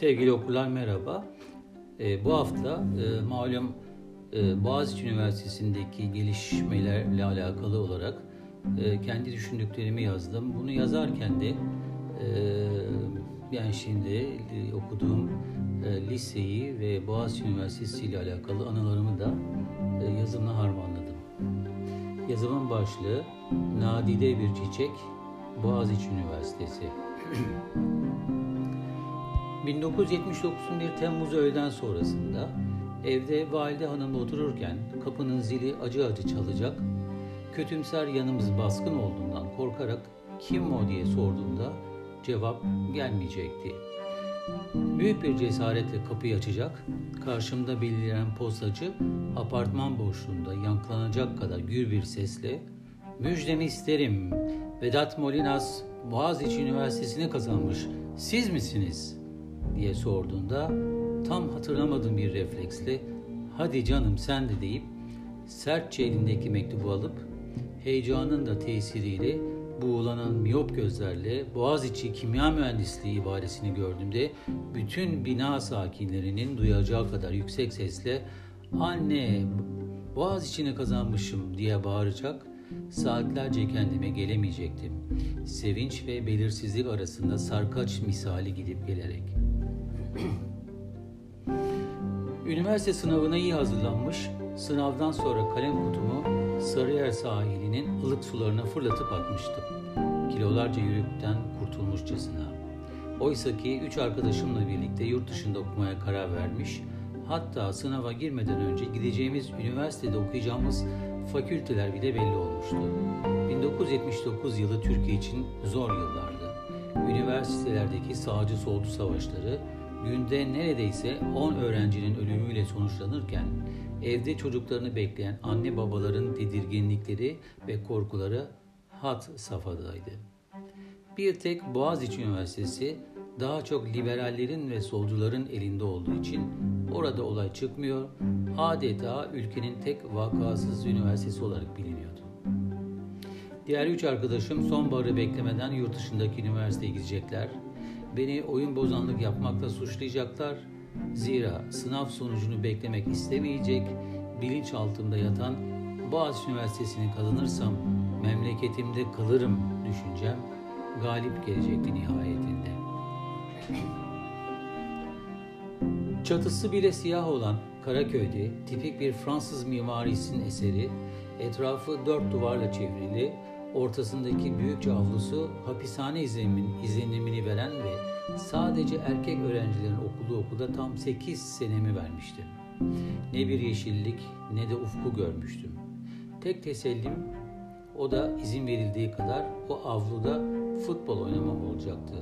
Sevgili okurlar merhaba. E, bu hafta e, malum e, Boğaziçi Üniversitesi'ndeki gelişmelerle alakalı olarak e, kendi düşündüklerimi yazdım. Bunu yazarken de e, yani şimdi e, okuduğum e, liseyi ve Boğaziçi Üniversitesi ile alakalı anılarımı da e, yazımla harmanladım. Yazımın başlığı Nadide bir çiçek Boğaziçi Üniversitesi. 1979'un bir Temmuz öğleden sonrasında evde valide hanımla otururken kapının zili acı acı çalacak, kötümser yanımız baskın olduğundan korkarak kim o diye sorduğumda cevap gelmeyecekti. Büyük bir cesaretle kapıyı açacak, karşımda belirlenen postacı apartman boşluğunda yankılanacak kadar gür bir sesle ''Müjdemi isterim, Vedat Molinas Boğaziçi Üniversitesi'ni kazanmış, siz misiniz?'' Diye sorduğunda tam hatırlamadığım bir refleksle hadi canım sen de deyip sertçe elindeki mektubu alıp heyecanın da tesiriyle buğulanan miyop gözlerle Boğaziçi Kimya Mühendisliği ibaresini gördüğümde bütün bina sakinlerinin duyacağı kadar yüksek sesle anne Boğaziçi'ni kazanmışım diye bağıracak saatlerce kendime gelemeyecektim. Sevinç ve belirsizlik arasında sarkaç misali gidip gelerek. Üniversite sınavına iyi hazırlanmış, sınavdan sonra kalem kutumu Sarıyer sahilinin ılık sularına fırlatıp atmıştım. Kilolarca yürükten kurtulmuşçasına. Oysa ki üç arkadaşımla birlikte yurt dışında okumaya karar vermiş, hatta sınava girmeden önce gideceğimiz üniversitede okuyacağımız fakülteler bile belli olmuştu. 1979 yılı Türkiye için zor yıllardı. Üniversitelerdeki sağcı solcu savaşları, günde neredeyse 10 öğrencinin ölümüyle sonuçlanırken evde çocuklarını bekleyen anne babaların tedirginlikleri ve korkuları hat safhadaydı. Bir tek Boğaziçi Üniversitesi daha çok liberallerin ve solcuların elinde olduğu için orada olay çıkmıyor, adeta ülkenin tek vakasız üniversitesi olarak biliniyordu. Diğer üç arkadaşım sonbaharı beklemeden yurt dışındaki üniversiteye gidecekler beni oyun bozanlık yapmakla suçlayacaklar. Zira sınav sonucunu beklemek istemeyecek, bilinçaltımda yatan Boğaziçi Üniversitesi'ni kazanırsam memleketimde kalırım düşüncem galip gelecekti nihayetinde. Çatısı bile siyah olan Karaköy'de tipik bir Fransız mimarisinin eseri, etrafı dört duvarla çevrili, ortasındaki büyük avlusu hapishane izlenimin, izlenimini veren ve sadece erkek öğrencilerin okuduğu okulda tam 8 senemi vermişti. Ne bir yeşillik ne de ufku görmüştüm. Tek tesellim o da izin verildiği kadar o avluda futbol oynamam olacaktı.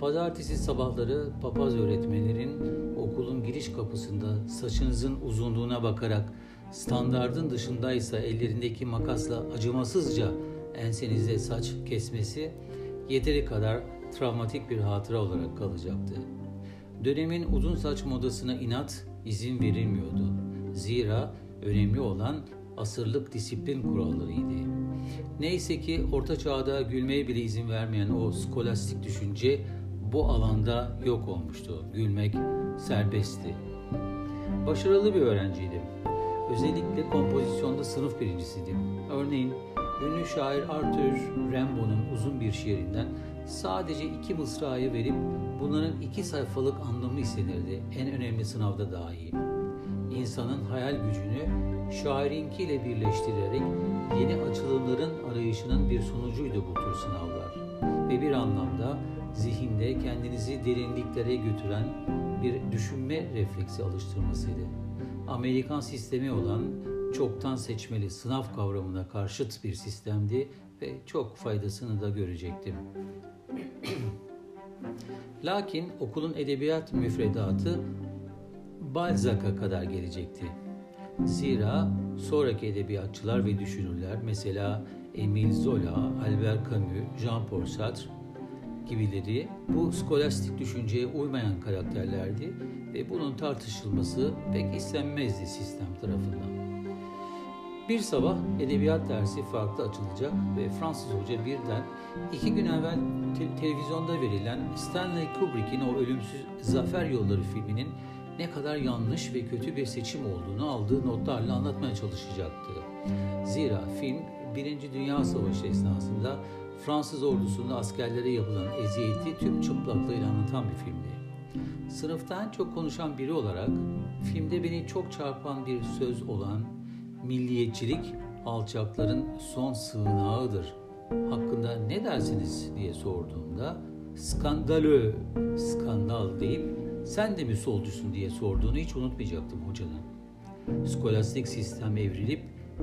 Pazartesi sabahları papaz öğretmenlerin okulun giriş kapısında saçınızın uzunluğuna bakarak standardın dışındaysa ellerindeki makasla acımasızca ensenize saç kesmesi yeteri kadar travmatik bir hatıra olarak kalacaktı. Dönemin uzun saç modasına inat izin verilmiyordu. Zira önemli olan asırlık disiplin kurallarıydı. Neyse ki orta çağda gülmeye bile izin vermeyen o skolastik düşünce bu alanda yok olmuştu. Gülmek serbestti. Başarılı bir öğrenciydim. Özellikle kompozisyonda sınıf birincisiydim. Örneğin ünlü şair Arthur Rimbaud'un uzun bir şiirinden sadece iki mısrayı verip bunların iki sayfalık anlamı istenirdi en önemli sınavda dahi. İnsanın hayal gücünü şairinkiyle birleştirerek yeni açılımların arayışının bir sonucuydu bu tür sınavlar. Ve bir anlamda zihinde kendinizi derinliklere götüren bir düşünme refleksi alıştırmasıydı. Amerikan sistemi olan çoktan seçmeli sınav kavramına karşıt bir sistemdi ve çok faydasını da görecektim. Lakin okulun edebiyat müfredatı Balzac'a kadar gelecekti. Zira sonraki edebiyatçılar ve düşünürler mesela Emile Zola, Albert Camus, Jean-Paul Sartre gibileri bu skolastik düşünceye uymayan karakterlerdi ve bunun tartışılması pek istenmezdi sistem tarafından. Bir sabah edebiyat dersi farklı açılacak ve Fransız hoca birden iki gün evvel te- televizyonda verilen Stanley Kubrick'in o ölümsüz Zafer Yolları filminin ne kadar yanlış ve kötü bir seçim olduğunu aldığı notlarla anlatmaya çalışacaktı. Zira film Birinci Dünya Savaşı esnasında Fransız ordusunda askerlere yapılan eziyeti tüm çıplaklığıyla anlatan bir filmdi. Sınıfta en çok konuşan biri olarak filmde beni çok çarpan bir söz olan milliyetçilik alçakların son sığınağıdır hakkında ne dersiniz diye sorduğumda skandalö, skandal deyip sen de mi solcusun diye sorduğunu hiç unutmayacaktım hocanın. Skolastik sistem evrilip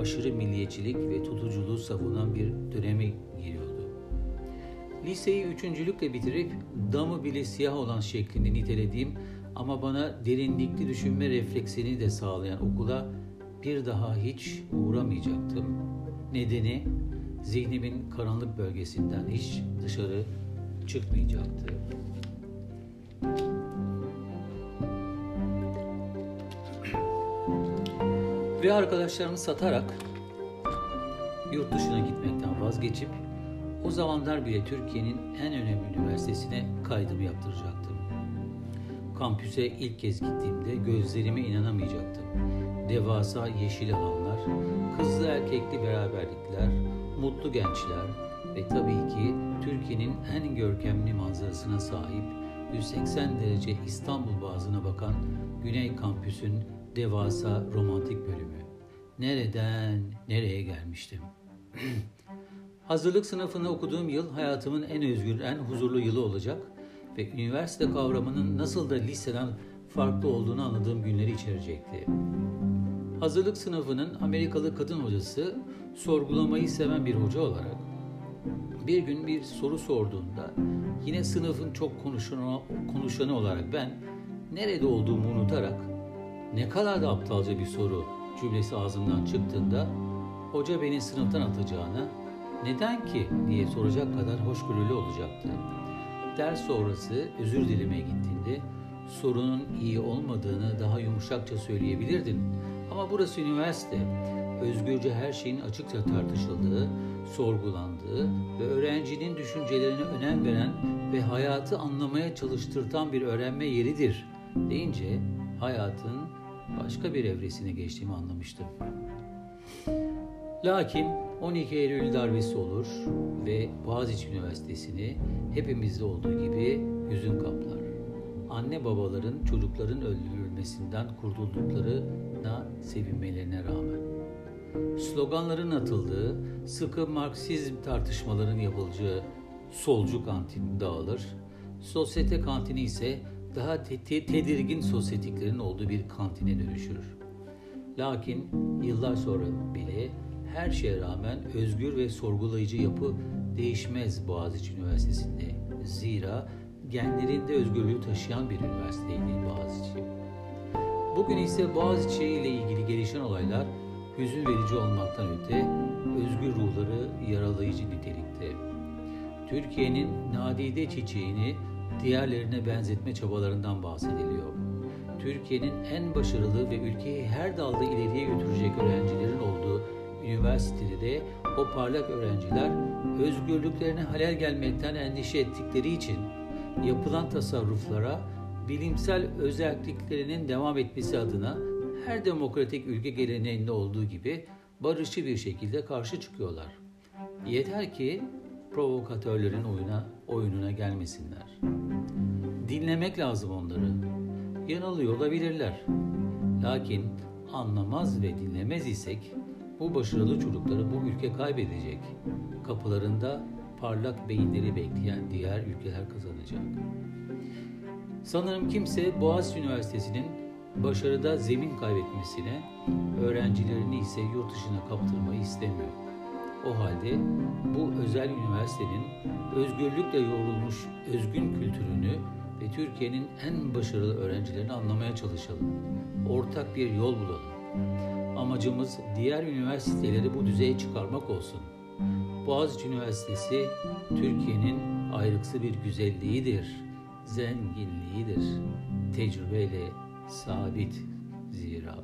aşırı milliyetçilik ve tutuculuğu savunan bir döneme giriyordu. Liseyi üçüncülükle bitirip damı bile siyah olan şeklinde nitelediğim ama bana derinlikli düşünme refleksini de sağlayan okula bir daha hiç uğramayacaktım. Nedeni zihnimin karanlık bölgesinden hiç dışarı çıkmayacaktı. Ve arkadaşlarımı satarak yurt dışına gitmekten vazgeçip o zamanlar bile Türkiye'nin en önemli üniversitesine kaydımı yaptıracaktım. Kampüse ilk kez gittiğimde gözlerime inanamayacaktım. Devasa yeşil alanlar, kızlı erkekli beraberlikler, mutlu gençler ve tabii ki Türkiye'nin en görkemli manzarasına sahip 180 derece İstanbul Boğazı'na bakan Güney Kampüs'ün devasa romantik bölümü. Nereden nereye gelmiştim? Hazırlık sınıfını okuduğum yıl hayatımın en özgür, en huzurlu yılı olacak ve üniversite kavramının nasıl da liseden farklı olduğunu anladığım günleri içerecekti. Hazırlık sınıfının Amerikalı kadın hocası sorgulamayı seven bir hoca olarak bir gün bir soru sorduğunda yine sınıfın çok konuşanı, konuşanı olarak ben nerede olduğumu unutarak ne kadar da aptalca bir soru cümlesi ağzımdan çıktığında hoca beni sınıftan atacağına neden ki diye soracak kadar hoşgörülü olacaktı. Ders sonrası özür dilemeye gittiğinde sorunun iyi olmadığını daha yumuşakça söyleyebilirdin. Ama burası üniversite. Özgürce her şeyin açıkça tartışıldığı, sorgulandığı ve öğrencinin düşüncelerine önem veren ve hayatı anlamaya çalıştırtan bir öğrenme yeridir deyince hayatın başka bir evresine geçtiğimi anlamıştım. Lakin 12 Eylül darbesi olur ve Boğaziçi Üniversitesi'ni hepimizde olduğu gibi hüzün kaplar. Anne babaların çocukların öldürülmesinden kurtulduklarına sevinmelerine rağmen. Sloganların atıldığı, sıkı Marksizm tartışmaların yapılacağı solcu kantin dağılır. Sosyete kantini ise daha te- te- tedirgin sosyetiklerin olduğu bir kantine dönüşür. Lakin yıllar sonra bile her şeye rağmen özgür ve sorgulayıcı yapı değişmez Boğaziçi Üniversitesi'nde. Zira genlerinde özgürlüğü taşıyan bir üniversiteydi Boğaziçi. Bugün ise Boğaziçi ile ilgili gelişen olaylar hüzün verici olmaktan öte özgür ruhları yaralayıcı nitelikte. Türkiye'nin nadide çiçeğini diğerlerine benzetme çabalarından bahsediliyor. Türkiye'nin en başarılı ve ülkeyi her dalda ileriye götürecek öğrencilerin olduğu üniversitede de o parlak öğrenciler özgürlüklerine halel gelmekten endişe ettikleri için yapılan tasarruflara bilimsel özelliklerinin devam etmesi adına her demokratik ülke geleneğinde olduğu gibi barışçı bir şekilde karşı çıkıyorlar. Yeter ki provokatörlerin oyuna, oyununa gelmesinler. Dinlemek lazım onları. Yanılıyor olabilirler. Lakin anlamaz ve dinlemez isek bu başarılı çocukları bu ülke kaybedecek. Kapılarında parlak beyinleri bekleyen diğer ülkeler kazanacak. Sanırım kimse Boğaziçi Üniversitesi'nin başarıda zemin kaybetmesine, öğrencilerini ise yurt dışına kaptırmayı istemiyor. O halde bu özel üniversitenin özgürlükle yoğrulmuş özgün kültürünü ve Türkiye'nin en başarılı öğrencilerini anlamaya çalışalım. Ortak bir yol bulalım. Amacımız diğer üniversiteleri bu düzeye çıkarmak olsun. Boğaziçi Üniversitesi Türkiye'nin ayrıksı bir güzelliğidir, zenginliğidir. Tecrübeyle sabit zira.